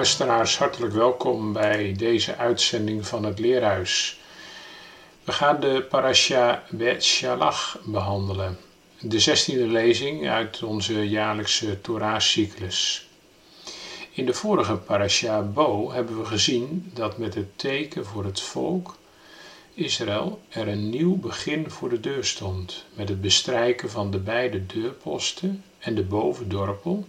Luisteraars, hartelijk welkom bij deze uitzending van het Leerhuis. We gaan de parasha Bet Shalach behandelen, de zestiende lezing uit onze jaarlijkse Torah-cyclus. In de vorige parasha Bo hebben we gezien dat met het teken voor het volk Israël er een nieuw begin voor de deur stond, met het bestrijken van de beide deurposten en de bovendorpel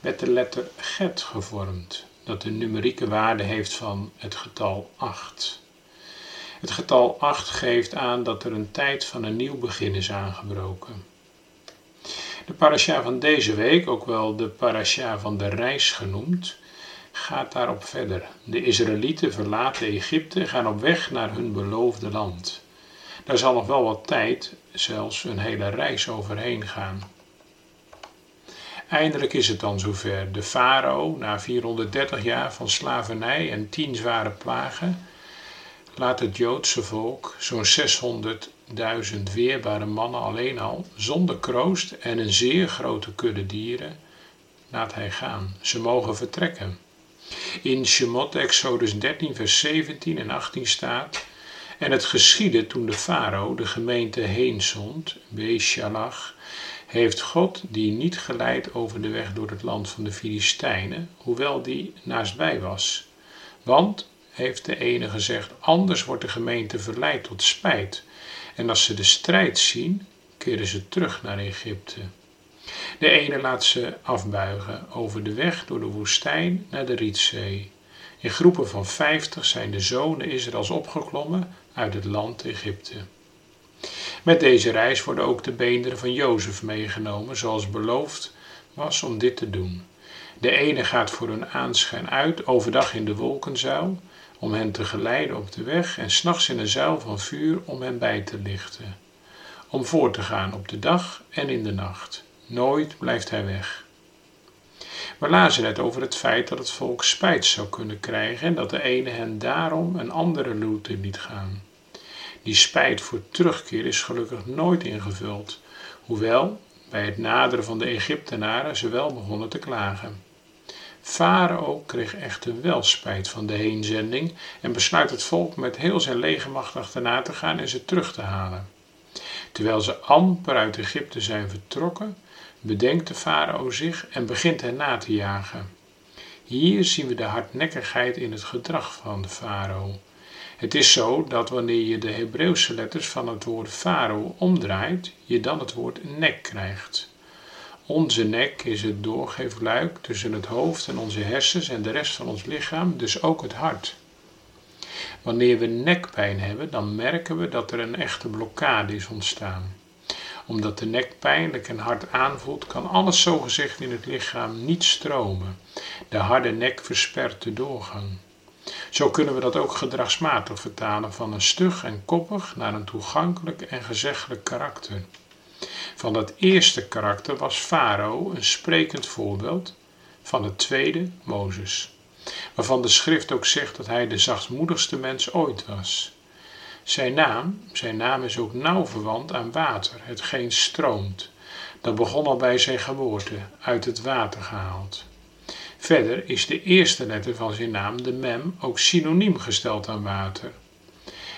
werd de letter get gevormd, dat de numerieke waarde heeft van het getal 8. Het getal 8 geeft aan dat er een tijd van een nieuw begin is aangebroken. De parasha van deze week, ook wel de parasha van de reis genoemd, gaat daarop verder. De Israëlieten verlaten Egypte en gaan op weg naar hun beloofde land. Daar zal nog wel wat tijd, zelfs een hele reis overheen gaan. Eindelijk is het dan zover. De farao, na 430 jaar van slavernij en tien zware plagen, laat het Joodse volk, zo'n 600.000 weerbare mannen alleen al, zonder kroost en een zeer grote kudde dieren, laat hij gaan. Ze mogen vertrekken. In Shemot, Exodus 13, vers 17 en 18 staat, en het geschiedde toen de farao de gemeente heen zond, Beshalach, heeft God die niet geleid over de weg door het land van de Filistijnen, hoewel die naastbij was. Want, heeft de ene gezegd, anders wordt de gemeente verleid tot spijt. En als ze de strijd zien, keren ze terug naar Egypte. De ene laat ze afbuigen over de weg door de woestijn naar de Rietzee. In groepen van vijftig zijn de zonen Israëls opgeklommen uit het land Egypte. Met deze reis worden ook de beenderen van Jozef meegenomen, zoals beloofd was om dit te doen. De ene gaat voor hun aanschijn uit, overdag in de wolkenzuil, om hen te geleiden op de weg, en s'nachts in een zuil van vuur om hen bij te lichten. Om voor te gaan op de dag en in de nacht. Nooit blijft hij weg. We lazen net over het feit dat het volk spijt zou kunnen krijgen en dat de ene hen daarom een andere route liet gaan. Die spijt voor terugkeer is gelukkig nooit ingevuld, hoewel bij het naderen van de Egyptenaren ze wel begonnen te klagen. Farao kreeg echter wel spijt van de heenzending en besluit het volk met heel zijn legermacht achterna te gaan en ze terug te halen. Terwijl ze amper uit Egypte zijn vertrokken, bedenkt de farao zich en begint hen na te jagen. Hier zien we de hardnekkigheid in het gedrag van de farao. Het is zo dat wanneer je de Hebreeuwse letters van het woord farao omdraait, je dan het woord nek krijgt. Onze nek is het doorgeefluik tussen het hoofd en onze hersens en de rest van ons lichaam, dus ook het hart. Wanneer we nekpijn hebben, dan merken we dat er een echte blokkade is ontstaan. Omdat de nek pijnlijk en hard aanvoelt, kan alles zogezegd in het lichaam niet stromen. De harde nek verspert de doorgang. Zo kunnen we dat ook gedragsmatig vertalen van een stug en koppig naar een toegankelijk en gezeggelijk karakter. Van dat eerste karakter was Farao een sprekend voorbeeld, van het tweede Mozes, waarvan de schrift ook zegt dat hij de zachtmoedigste mens ooit was. Zijn naam, zijn naam is ook nauw verwant aan water, hetgeen stroomt. Dat begon al bij zijn geboorte, uit het water gehaald. Verder is de eerste letter van zijn naam, de mem, ook synoniem gesteld aan water.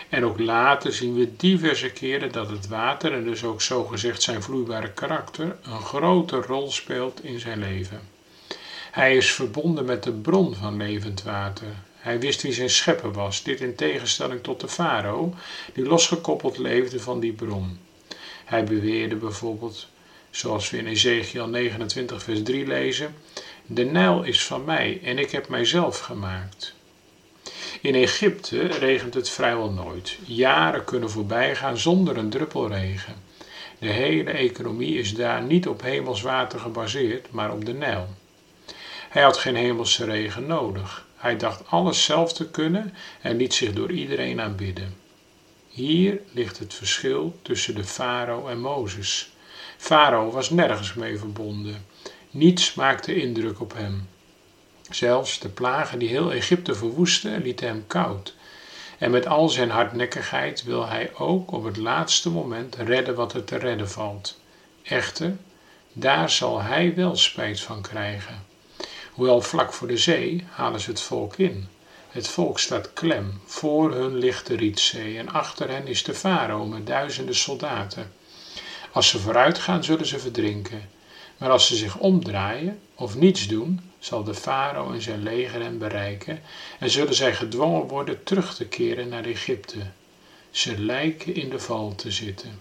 En ook later zien we diverse keren dat het water, en dus ook zogezegd zijn vloeibare karakter, een grote rol speelt in zijn leven. Hij is verbonden met de bron van levend water. Hij wist wie zijn schepper was, dit in tegenstelling tot de farao, die losgekoppeld leefde van die bron. Hij beweerde bijvoorbeeld, zoals we in Ezekiel 29, vers 3 lezen: De Nijl is van mij en ik heb mijzelf gemaakt. In Egypte regent het vrijwel nooit. Jaren kunnen voorbij gaan zonder een druppel regen. De hele economie is daar niet op hemelswater gebaseerd, maar op de Nijl. Hij had geen hemelse regen nodig. Hij dacht alles zelf te kunnen en liet zich door iedereen aanbidden. Hier ligt het verschil tussen de farao en Mozes. Farao was nergens mee verbonden. Niets maakte indruk op hem. Zelfs de plagen die heel Egypte verwoesten, lieten hem koud. En met al zijn hardnekkigheid wil hij ook op het laatste moment redden wat er te redden valt. Echter, daar zal hij wel spijt van krijgen. Hoewel vlak voor de zee halen ze het volk in. Het volk staat klem, voor hun ligt de Rietzee en achter hen is de farao met duizenden soldaten. Als ze vooruit gaan, zullen ze verdrinken. Maar als ze zich omdraaien of niets doen, zal de farao en zijn leger hen bereiken en zullen zij gedwongen worden terug te keren naar Egypte. Ze lijken in de val te zitten.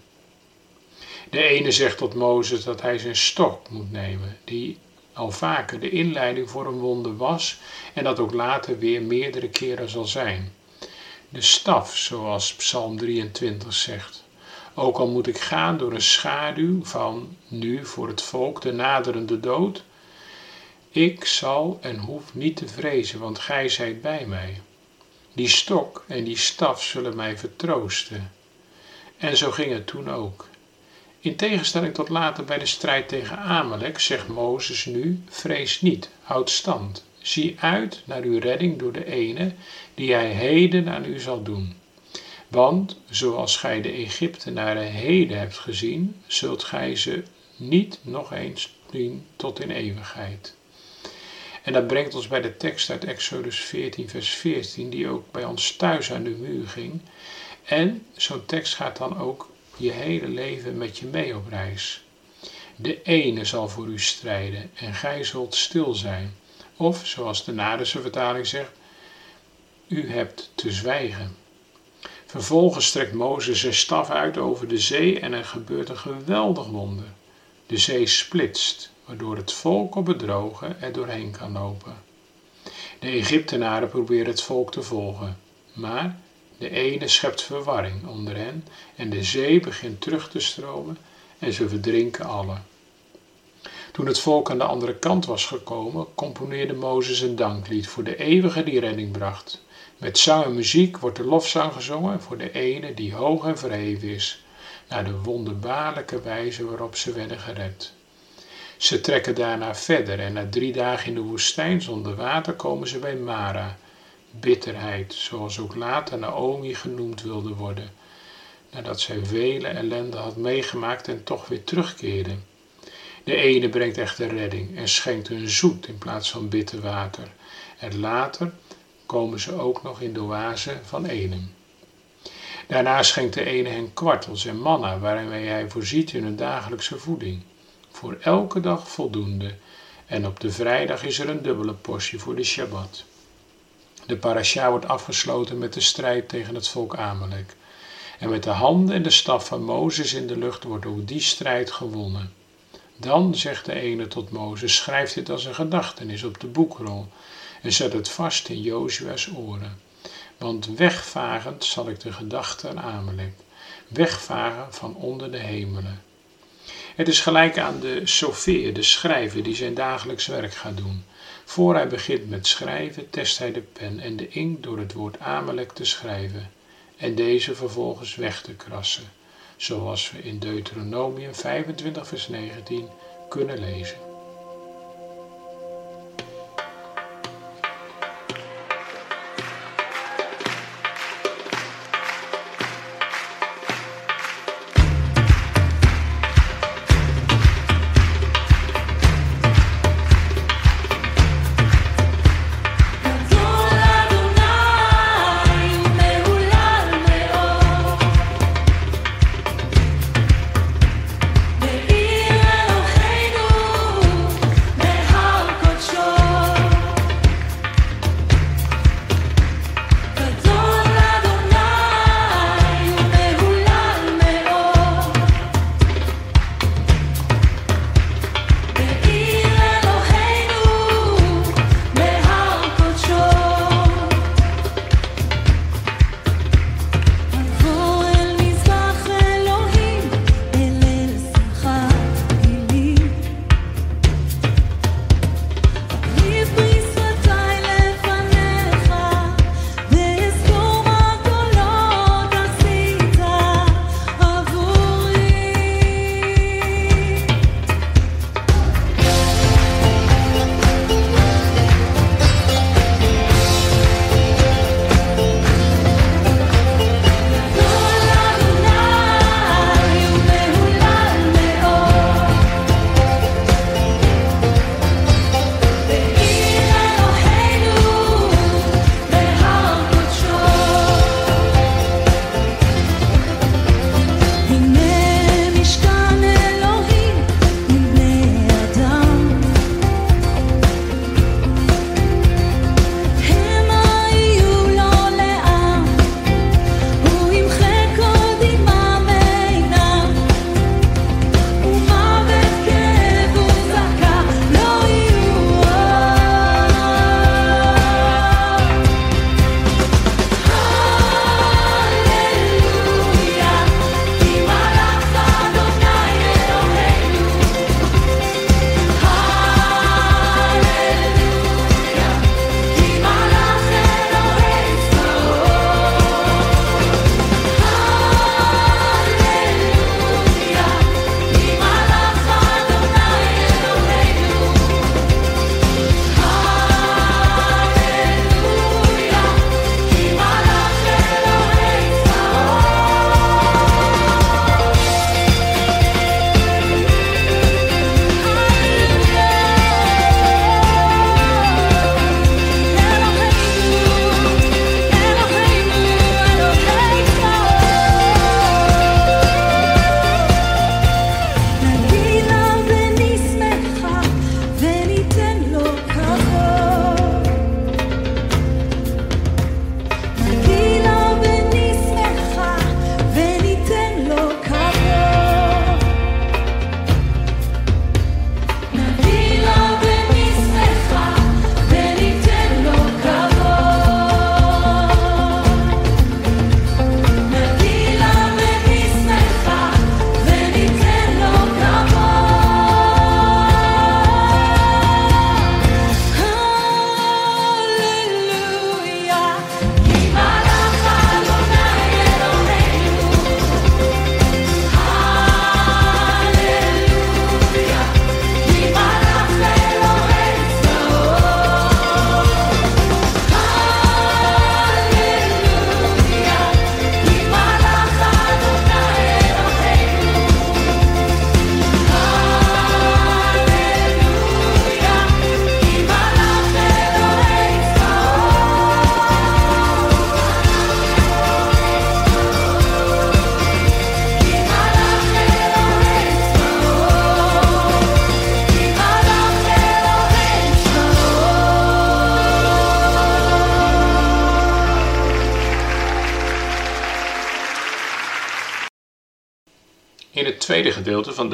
De ene zegt tot Mozes dat hij zijn stok moet nemen, die al vaker de inleiding voor een wonder was en dat ook later weer meerdere keren zal zijn. De staf, zoals Psalm 23 zegt. Ook al moet ik gaan door een schaduw van nu voor het volk de naderende dood, ik zal en hoef niet te vrezen, want gij zijt bij mij. Die stok en die staf zullen mij vertroosten. En zo ging het toen ook. In tegenstelling tot later bij de strijd tegen Amalek zegt Mozes nu: Vrees niet, houd stand. Zie uit naar uw redding door de ene die hij heden aan u zal doen. Want zoals gij de Egyptenaren heden hebt gezien, zult gij ze niet nog eens zien tot in eeuwigheid. En dat brengt ons bij de tekst uit Exodus 14, vers 14, die ook bij ons thuis aan de muur ging. En zo'n tekst gaat dan ook je hele leven met je mee op reis. De ene zal voor u strijden en gij zult stil zijn. Of, zoals de Nadense vertaling zegt, u hebt te zwijgen. Vervolgens strekt Mozes zijn staf uit over de zee en er gebeurt een geweldig wonder. De zee splitst, waardoor het volk op het droge er doorheen kan lopen. De Egyptenaren proberen het volk te volgen, maar de ene schept verwarring onder hen en de zee begint terug te stromen en ze verdrinken allen. Toen het volk aan de andere kant was gekomen, componeerde Mozes een danklied voor de eeuwige die redding bracht. Met zang en muziek wordt de lofzang gezongen voor de ene die hoog en verheven is, naar de wonderbaarlijke wijze waarop ze werden gered. Ze trekken daarna verder en na drie dagen in de woestijn zonder water komen ze bij Mara, bitterheid, zoals ook later Naomi genoemd wilde worden, nadat zij vele ellende had meegemaakt en toch weer terugkeerde. De ene brengt echter redding en schenkt hun zoet in plaats van bitter water. En later komen ze ook nog in de oase van Enem. Daarna schenkt de ene hen kwartels en manna, waarmee hij voorziet in hun dagelijkse voeding. Voor elke dag voldoende. En op de vrijdag is er een dubbele portie voor de Shabbat. De parasha wordt afgesloten met de strijd tegen het volk Amalek. En met de handen en de staf van Mozes in de lucht wordt ook die strijd gewonnen. Dan zegt de ene tot Mozes: Schrijf dit als een gedachtenis op de boekrol en zet het vast in Jozua's oren. Want wegvagend zal ik de gedachte aan Amalek, wegvagen van onder de hemelen. Het is gelijk aan de sofeer, de schrijver, die zijn dagelijks werk gaat doen. Voor hij begint met schrijven, test hij de pen en de inkt door het woord Amalek te schrijven en deze vervolgens weg te krassen, zoals we in Deuteronomium 25 vers 19 kunnen lezen.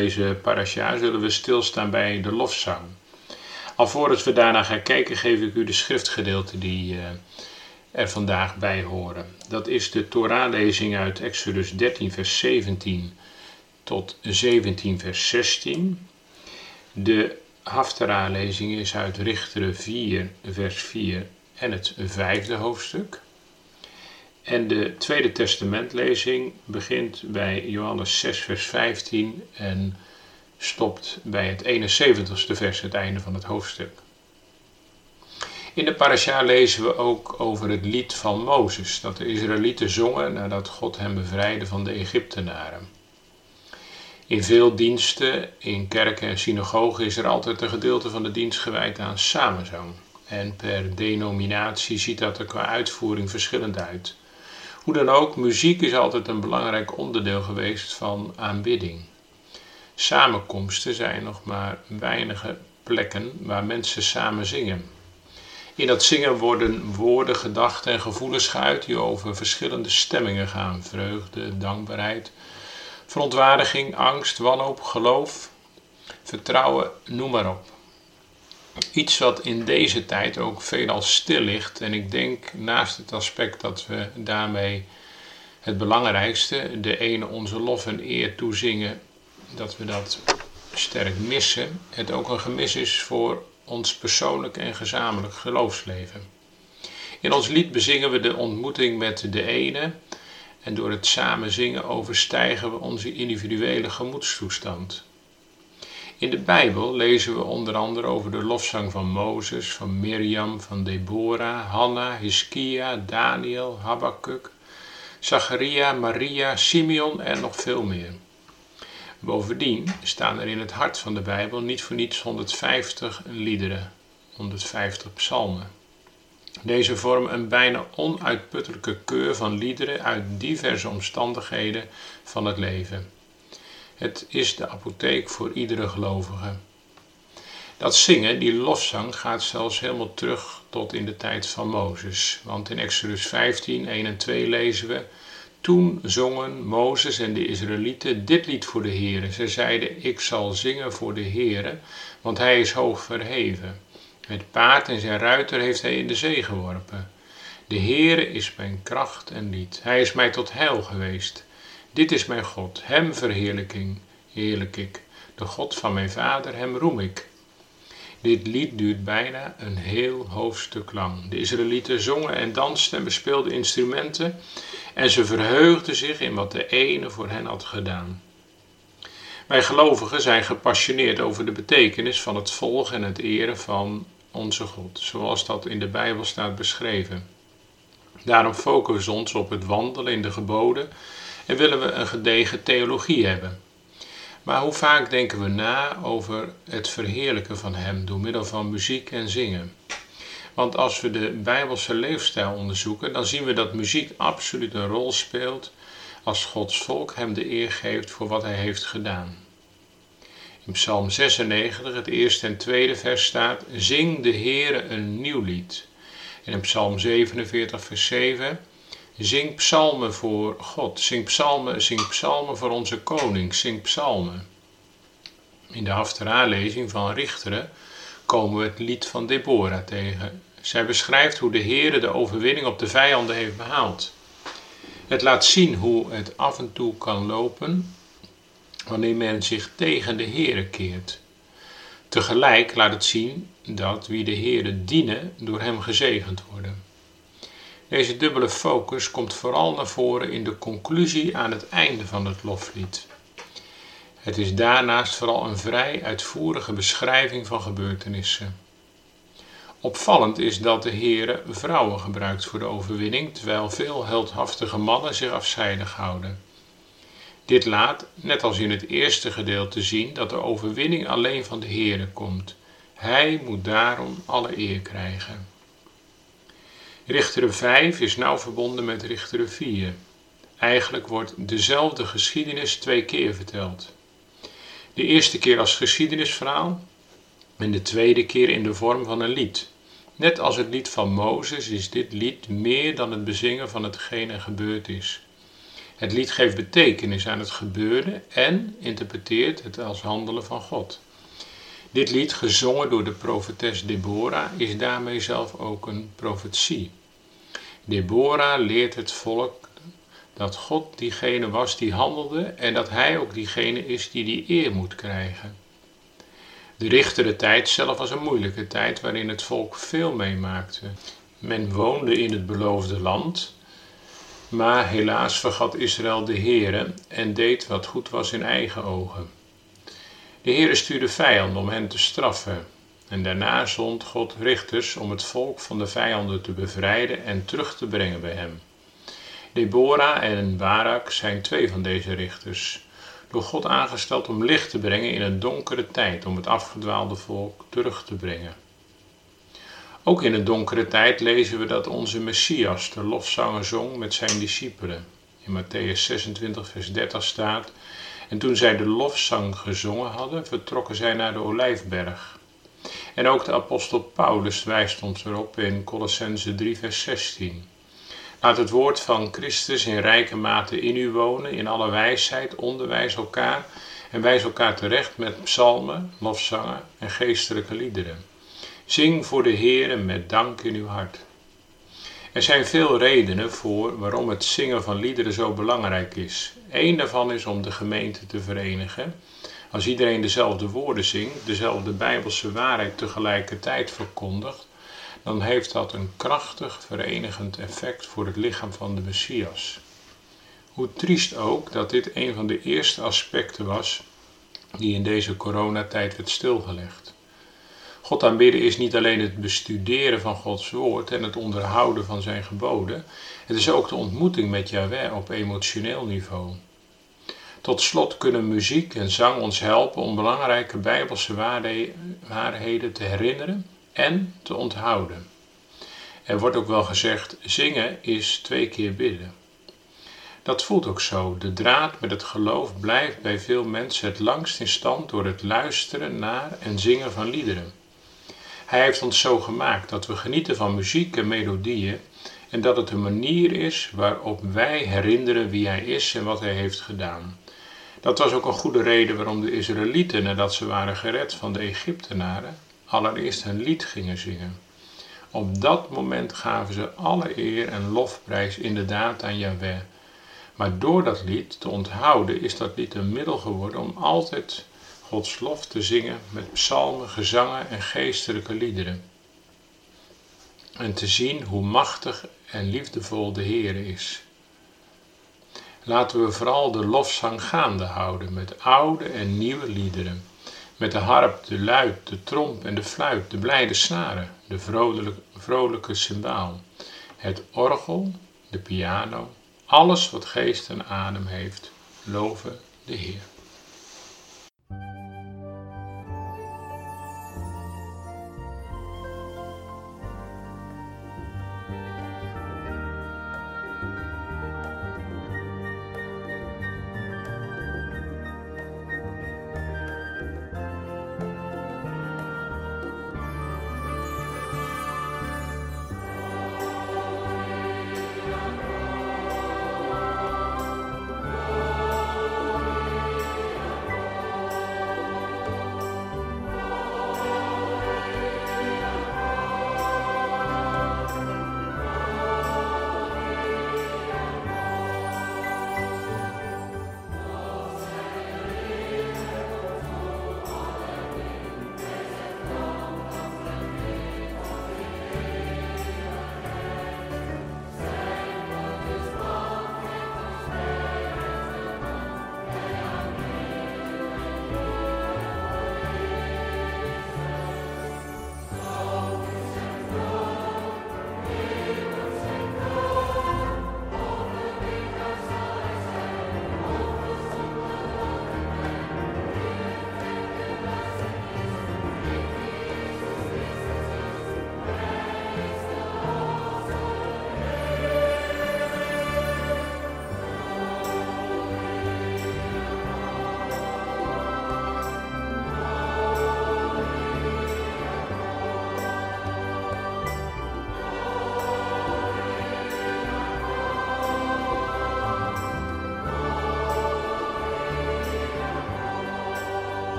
Deze parasha zullen we stilstaan bij de lofzang. Alvorens we daarna gaan kijken, geef ik u de schriftgedeelten die uh, er vandaag bij horen. Dat is de Torahlezing uit Exodus 13, vers 17 tot 17, vers 16. De Haftara-lezing is uit Richteren 4, vers 4 en het vijfde hoofdstuk. En de Tweede Testamentlezing begint bij Johannes 6, vers 15 en stopt bij het 71ste vers, het einde van het hoofdstuk. In de parasha lezen we ook over het lied van Mozes, dat de Israëlieten zongen nadat God hen bevrijdde van de Egyptenaren. In veel diensten, in kerken en synagogen, is er altijd een gedeelte van de dienst gewijd aan samenzang. En per denominatie ziet dat er qua uitvoering verschillend uit. Hoe dan ook, muziek is altijd een belangrijk onderdeel geweest van aanbidding. Samenkomsten zijn nog maar weinige plekken waar mensen samen zingen. In dat zingen worden woorden, gedachten en gevoelens geuit die over verschillende stemmingen gaan: vreugde, dankbaarheid, verontwaardiging, angst, wanhoop, geloof, vertrouwen, noem maar op. Iets wat in deze tijd ook veelal stil ligt. En ik denk naast het aspect dat we daarmee het belangrijkste, de ene onze lof en eer toezingen, dat we dat sterk missen. Het ook een gemis is voor ons persoonlijk en gezamenlijk geloofsleven. In ons lied bezingen we de ontmoeting met de ene en door het samen zingen overstijgen we onze individuele gemoedstoestand. In de Bijbel lezen we onder andere over de lofzang van Mozes, van Mirjam, van Deborah, Hanna, Hiskia, Daniel, Habakkuk, Zacharia, Maria, Simeon en nog veel meer. Bovendien staan er in het hart van de Bijbel niet voor niets 150 liederen, 150 psalmen. Deze vormen een bijna onuitputtelijke keur van liederen uit diverse omstandigheden van het leven. Het is de apotheek voor iedere gelovige. Dat zingen, die lofzang, gaat zelfs helemaal terug tot in de tijd van Mozes. Want in Exodus 15, 1 en 2 lezen we: Toen zongen Mozes en de Israëlieten dit lied voor de Heere. Ze zeiden: Ik zal zingen voor de Heere, want hij is hoog verheven. Het paard en zijn ruiter heeft hij in de zee geworpen. De Heere is mijn kracht en lied. Hij is mij tot heil geweest. Dit is mijn God, hem verheerlijking, heerlijk ik. De God van mijn vader, hem roem ik. Dit lied duurt bijna een heel hoofdstuk lang. De Israëlieten zongen en dansten en bespeelden instrumenten en ze verheugden zich in wat de ene voor hen had gedaan. Wij gelovigen zijn gepassioneerd over de betekenis van het volgen en het eren van onze God, zoals dat in de Bijbel staat beschreven. Daarom focussen we ons op het wandelen in de geboden en willen we een gedegen theologie hebben. Maar hoe vaak denken we na over het verheerlijken van Hem door middel van muziek en zingen? Want als we de Bijbelse leefstijl onderzoeken, dan zien we dat muziek absoluut een rol speelt als Gods volk Hem de eer geeft voor wat Hij heeft gedaan. In Psalm 96, het eerste en tweede vers staat: Zing de Heere een nieuw lied. En in Psalm 47, vers 7: Zing psalmen voor God. Zing psalmen, zing psalmen voor onze koning. Zing psalmen. In de Haftara-lezing van Richteren komen we het lied van Deborah tegen. Zij beschrijft hoe de Heere de overwinning op de vijanden heeft behaald. Het laat zien hoe het af en toe kan lopen wanneer men zich tegen de Heere keert. Tegelijk laat het zien dat wie de Heere dienen door hem gezegend worden. Deze dubbele focus komt vooral naar voren in de conclusie aan het einde van het loflied. Het is daarnaast vooral een vrij uitvoerige beschrijving van gebeurtenissen. Opvallend is dat de Heere vrouwen gebruikt voor de overwinning, terwijl veel heldhaftige mannen zich afzijdig houden. Dit laat, net als in het eerste gedeelte, zien dat de overwinning alleen van de Heere komt. Hij moet daarom alle eer krijgen. Richteren 5 is nauw verbonden met Richteren 4. Eigenlijk wordt dezelfde geschiedenis twee keer verteld. De eerste keer als geschiedenisverhaal en de tweede keer in de vorm van een lied. Net als het lied van Mozes is dit lied meer dan het bezingen van hetgeen er gebeurd is. Het lied geeft betekenis aan het gebeurde en interpreteert het als handelen van God. Dit lied, gezongen door de profetes Deborah, is daarmee zelf ook een profetie. Deborah leert het volk dat God diegene was die handelde en dat hij ook diegene is die die eer moet krijgen. De richtere tijd zelf was een moeilijke tijd waarin het volk veel meemaakte. Men woonde in het beloofde land, maar helaas vergat Israël de Heere en deed wat goed was in eigen ogen. De Heere stuurde vijanden om hen te straffen. En daarna zond God richters om het volk van de vijanden te bevrijden en terug te brengen bij hem. Deborah en Barak zijn twee van deze richters, door God aangesteld om licht te brengen in een donkere tijd, om het afgedwaalde volk terug te brengen. Ook in een donkere tijd lezen we dat onze Messias de lofzanger zong met zijn discipelen. In Matthäus 26, vers 30 staat: En toen zij de lofzang gezongen hadden, vertrokken zij naar de Olijfberg. En ook de apostel Paulus wijst ons erop in Colossense 3, vers 16. Laat het woord van Christus in rijke mate in u wonen, in alle wijsheid, onderwijs elkaar en wijs elkaar terecht met psalmen, lofzangen en geestelijke liederen. Zing voor de Heer met dank in uw hart. Er zijn veel redenen voor waarom het zingen van liederen zo belangrijk is. Eén daarvan is om de gemeente te verenigen. Als iedereen dezelfde woorden zingt, dezelfde bijbelse waarheid tegelijkertijd verkondigt, dan heeft dat een krachtig verenigend effect voor het lichaam van de Messias. Hoe triest ook dat dit een van de eerste aspecten was die in deze coronatijd werd stilgelegd. God aanbidden is niet alleen het bestuderen van Gods woord en het onderhouden van zijn geboden, het is ook de ontmoeting met Yahweh op emotioneel niveau. Tot slot kunnen muziek en zang ons helpen om belangrijke bijbelse waarheden te herinneren en te onthouden. Er wordt ook wel gezegd: zingen is twee keer bidden. Dat voelt ook zo. De draad met het geloof blijft bij veel mensen het langst in stand door het luisteren naar en zingen van liederen. Hij heeft ons zo gemaakt dat we genieten van muziek en melodieën en dat het een manier is waarop wij herinneren wie Hij is en wat Hij heeft gedaan. Dat was ook een goede reden waarom de Israëlieten, nadat ze waren gered van de Egyptenaren, allereerst een lied gingen zingen. Op dat moment gaven ze alle eer en lofprijs inderdaad aan Yahweh. Maar door dat lied te onthouden is dat lied een middel geworden om altijd Gods lof te zingen met psalmen, gezangen en geestelijke liederen. En te zien hoe machtig en liefdevol de Heer is. Laten we vooral de lofzang gaande houden met oude en nieuwe liederen. Met de harp, de luid, de tromp en de fluit, de blijde snaren, de vrolijke, vrolijke het orgel, de piano, alles wat geest en adem heeft, loven de Heer.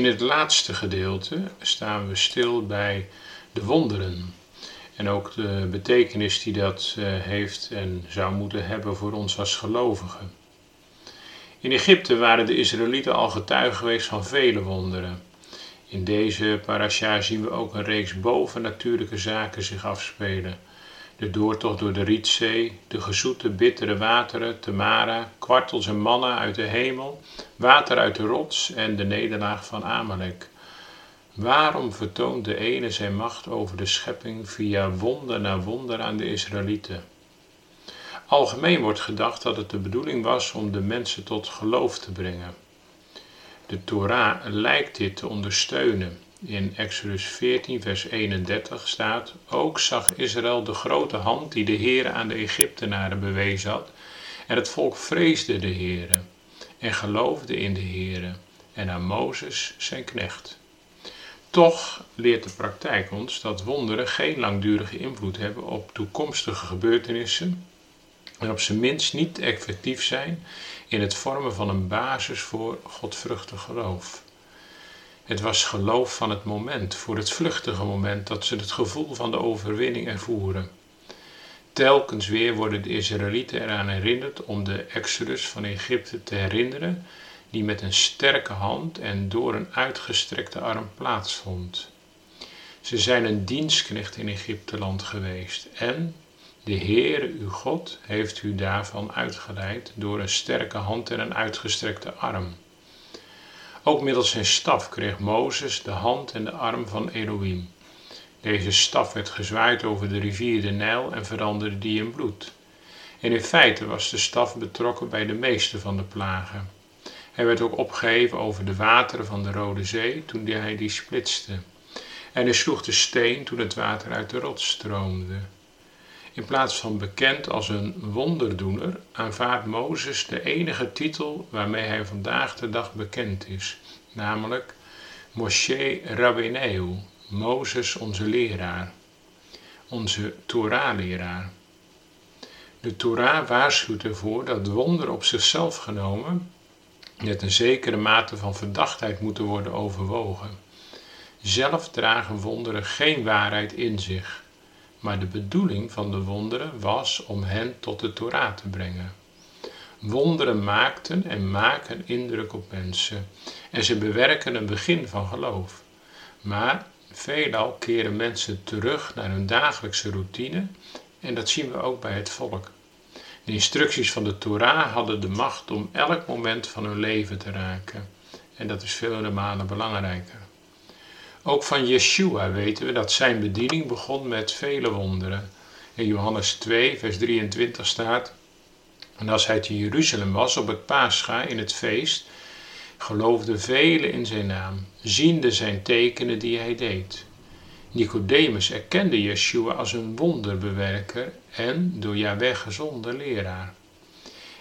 In het laatste gedeelte staan we stil bij de wonderen. En ook de betekenis die dat eh, heeft en zou moeten hebben voor ons als gelovigen. In Egypte waren de Israëlieten al getuigen geweest van vele wonderen. In deze parasha zien we ook een reeks bovennatuurlijke zaken zich afspelen. De doortocht door de Rietzee, de gezoete bittere wateren, Tamara, kwartels en mannen uit de hemel, water uit de rots en de nederlaag van Amalek. Waarom vertoont de ene zijn macht over de schepping via wonder na wonder aan de Israëlieten? Algemeen wordt gedacht dat het de bedoeling was om de mensen tot geloof te brengen. De Torah lijkt dit te ondersteunen. In Exodus 14, vers 31 staat: Ook zag Israël de grote hand die de Heere aan de Egyptenaren bewezen had, en het volk vreesde de Heere en geloofde in de Heere en aan Mozes zijn knecht. Toch leert de praktijk ons dat wonderen geen langdurige invloed hebben op toekomstige gebeurtenissen en op zijn minst niet effectief zijn in het vormen van een basis voor godvruchtig geloof. Het was geloof van het moment, voor het vluchtige moment dat ze het gevoel van de overwinning ervoeren. Telkens weer worden de Israëlieten eraan herinnerd om de exodus van Egypte te herinneren, die met een sterke hand en door een uitgestrekte arm plaatsvond. Ze zijn een dienstknecht in Egypteland geweest en de Heere uw God heeft u daarvan uitgeleid door een sterke hand en een uitgestrekte arm. Ook middels zijn staf kreeg Mozes de hand en de arm van Elohim. Deze staf werd gezwaaid over de rivier de Nijl en veranderde die in bloed. En in feite was de staf betrokken bij de meeste van de plagen. Hij werd ook opgeheven over de wateren van de Rode Zee toen hij die splitste. En hij sloeg de steen toen het water uit de rots stroomde. In plaats van bekend als een wonderdoener aanvaardt Mozes de enige titel waarmee hij vandaag de dag bekend is, namelijk Moshe Rabbeinu, Mozes onze leraar, onze Torah-leraar. De Torah waarschuwt ervoor dat wonder op zichzelf genomen met een zekere mate van verdachtheid moeten worden overwogen. Zelf dragen wonderen geen waarheid in zich maar de bedoeling van de wonderen was om hen tot de Torah te brengen. Wonderen maakten en maken indruk op mensen en ze bewerken een begin van geloof. Maar veelal keren mensen terug naar hun dagelijkse routine en dat zien we ook bij het volk. De instructies van de Torah hadden de macht om elk moment van hun leven te raken. En dat is vele malen belangrijker. Ook van Yeshua weten we dat zijn bediening begon met vele wonderen. In Johannes 2, vers 23 staat: En als hij te Jeruzalem was op het Pascha in het feest, geloofden velen in zijn naam, ziende zijn tekenen die hij deed. Nicodemus erkende Yeshua als een wonderbewerker en door Jahweh gezonde leraar.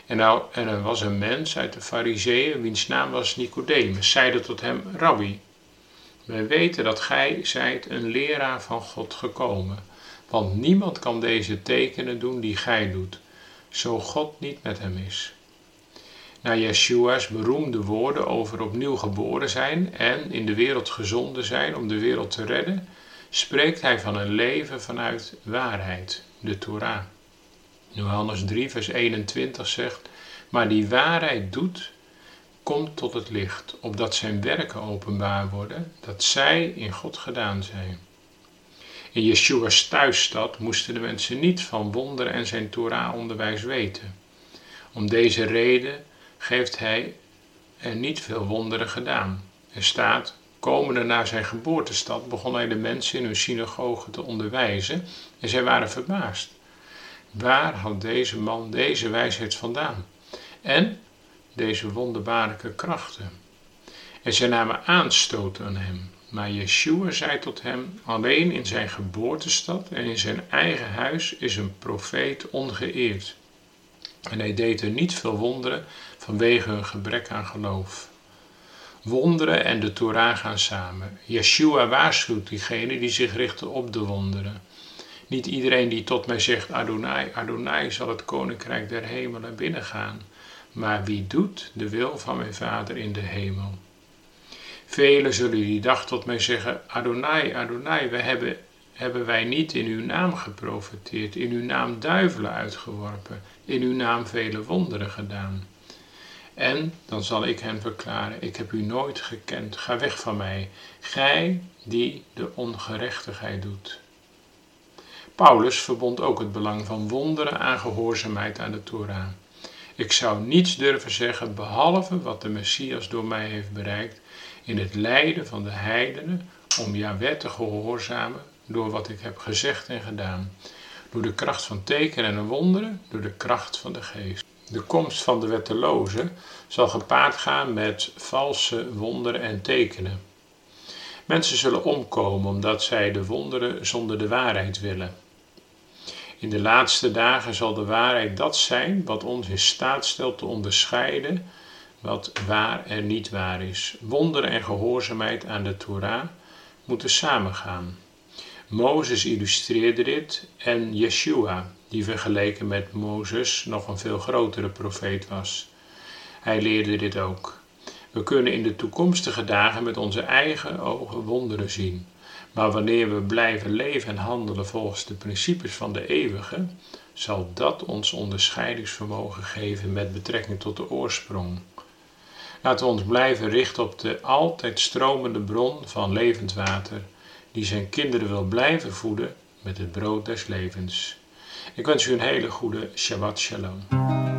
En, nou, en er was een mens uit de Fariseeën, wiens naam was Nicodemus, zeide tot hem: Rabbi, wij weten dat gij zijt een leraar van God gekomen, want niemand kan deze tekenen doen die gij doet, zo God niet met hem is. Na Yeshua's beroemde woorden over opnieuw geboren zijn en in de wereld gezonden zijn om de wereld te redden, spreekt hij van een leven vanuit waarheid, de Torah. Johannes 3, vers 21 zegt: Maar die waarheid doet komt tot het licht, opdat zijn werken openbaar worden, dat zij in God gedaan zijn. In Yeshua's thuisstad moesten de mensen niet van wonderen en zijn Torah-onderwijs weten. Om deze reden heeft hij er niet veel wonderen gedaan. Er staat, komende naar zijn geboortestad begon hij de mensen in hun synagoge te onderwijzen en zij waren verbaasd. Waar had deze man deze wijsheid vandaan? En deze wonderbaarlijke krachten. En zij namen aanstoot aan hem. Maar Yeshua zei tot hem: Alleen in zijn geboortestad en in zijn eigen huis is een profeet ongeëerd. En hij deed er niet veel wonderen vanwege hun gebrek aan geloof. Wonderen en de Torah gaan samen. Yeshua waarschuwt diegenen die zich richten op de wonderen. Niet iedereen die tot mij zegt Adonai, Adonai zal het koninkrijk der hemelen binnengaan maar wie doet de wil van mijn Vader in de hemel. Velen zullen die dag tot mij zeggen, Adonai, Adonai, we hebben, hebben wij niet in uw naam geprofeteerd, in uw naam duivelen uitgeworpen, in uw naam vele wonderen gedaan. En dan zal ik hen verklaren, ik heb u nooit gekend, ga weg van mij, gij die de ongerechtigheid doet. Paulus verbond ook het belang van wonderen aan gehoorzaamheid aan de Torah. Ik zou niets durven zeggen behalve wat de Messias door mij heeft bereikt in het lijden van de heidenen om Jahweh te gehoorzamen door wat ik heb gezegd en gedaan. Door de kracht van tekenen en wonderen, door de kracht van de geest. De komst van de wetteloze zal gepaard gaan met valse wonderen en tekenen. Mensen zullen omkomen omdat zij de wonderen zonder de waarheid willen. In de laatste dagen zal de waarheid dat zijn wat ons in staat stelt te onderscheiden wat waar en niet waar is. Wonderen en gehoorzaamheid aan de Torah moeten samengaan. Mozes illustreerde dit en Yeshua, die vergeleken met Mozes nog een veel grotere profeet was. Hij leerde dit ook. We kunnen in de toekomstige dagen met onze eigen ogen wonderen zien. Maar wanneer we blijven leven en handelen volgens de principes van de eeuwige, zal dat ons onderscheidingsvermogen geven met betrekking tot de oorsprong. Laten we ons blijven richten op de altijd stromende bron van levend water, die zijn kinderen wil blijven voeden met het brood des levens. Ik wens u een hele goede Shabbat Shalom.